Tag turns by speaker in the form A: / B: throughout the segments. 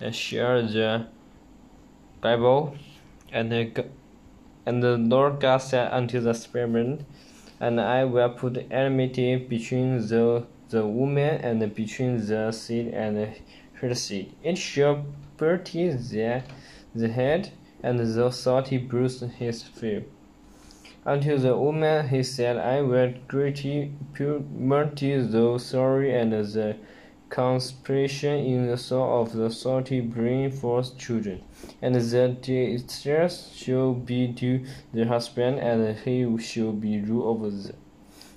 A: and share the Bible. And the, and the Lord God said unto the serpent, And I will put enmity between the, the woman and between the seed and her seed. It shall butt the, the head, and the salty bruise his heel. Unto the woman he said, I will greatly multiply the sorry and the conspiration in the soul of the salty bring forth children, and that the stress shall be to the husband, and he shall be ruled over them.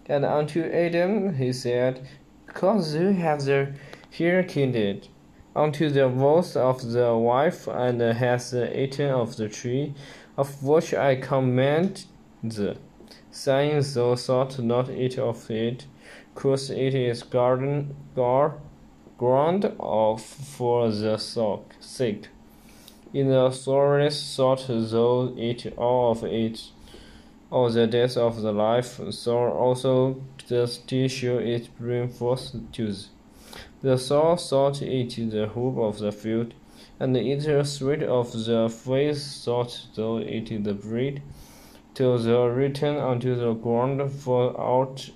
A: And unto Adam he said, Because thou hast the hair kindled unto the voice of the wife, and hast eaten of the tree, of which I command the saying thou shalt not eat of it, cause it is garden gar, ground of for the sake. In the forest shalt thou eat all of it, all the days of the life, so also the tissue it bring forth to. The soul shalt eat the hoop of the field, and eat the sweet of the face shalt thou eat the bread till the return unto the ground, for out,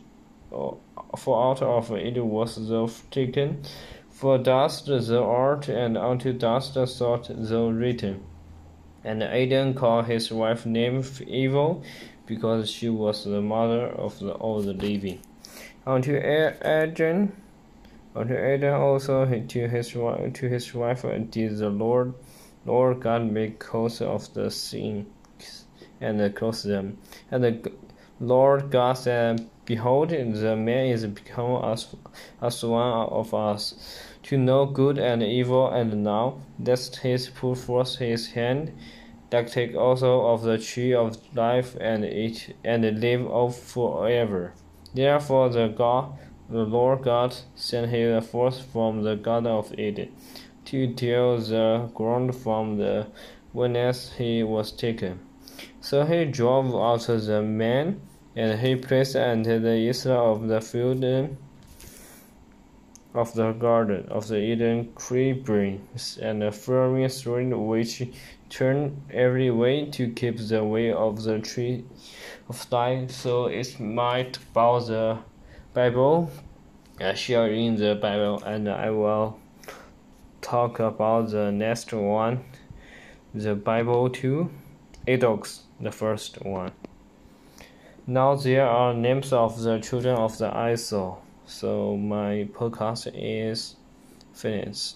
A: for out of it was the taken. For dust the art, and unto dust shalt thou return. And Adam called his wife name Evil, because she was the mother of the, all the living. Unto Adam, unto Adam also to his to his wife did the Lord, Lord God make cause of the sin and close them. And the Lord God said, Behold, the man is become as, as one of us, to know good and evil, and now lest he put forth his hand, that take also of the tree of life and eat and live off forever. Therefore the God the Lord God sent him forth from the Garden of Eden, to till the ground from the whence he was taken. So he drove out the man, and he placed unto the east of the field eh, of the garden of the Eden creepers and a firm string which turned every way to keep the way of the tree of life, so it might bow the Bible. I share in the Bible, and I will talk about the next one, the Bible too. Edox the first one. Now there are names of the children of the Israel. So my podcast is finished.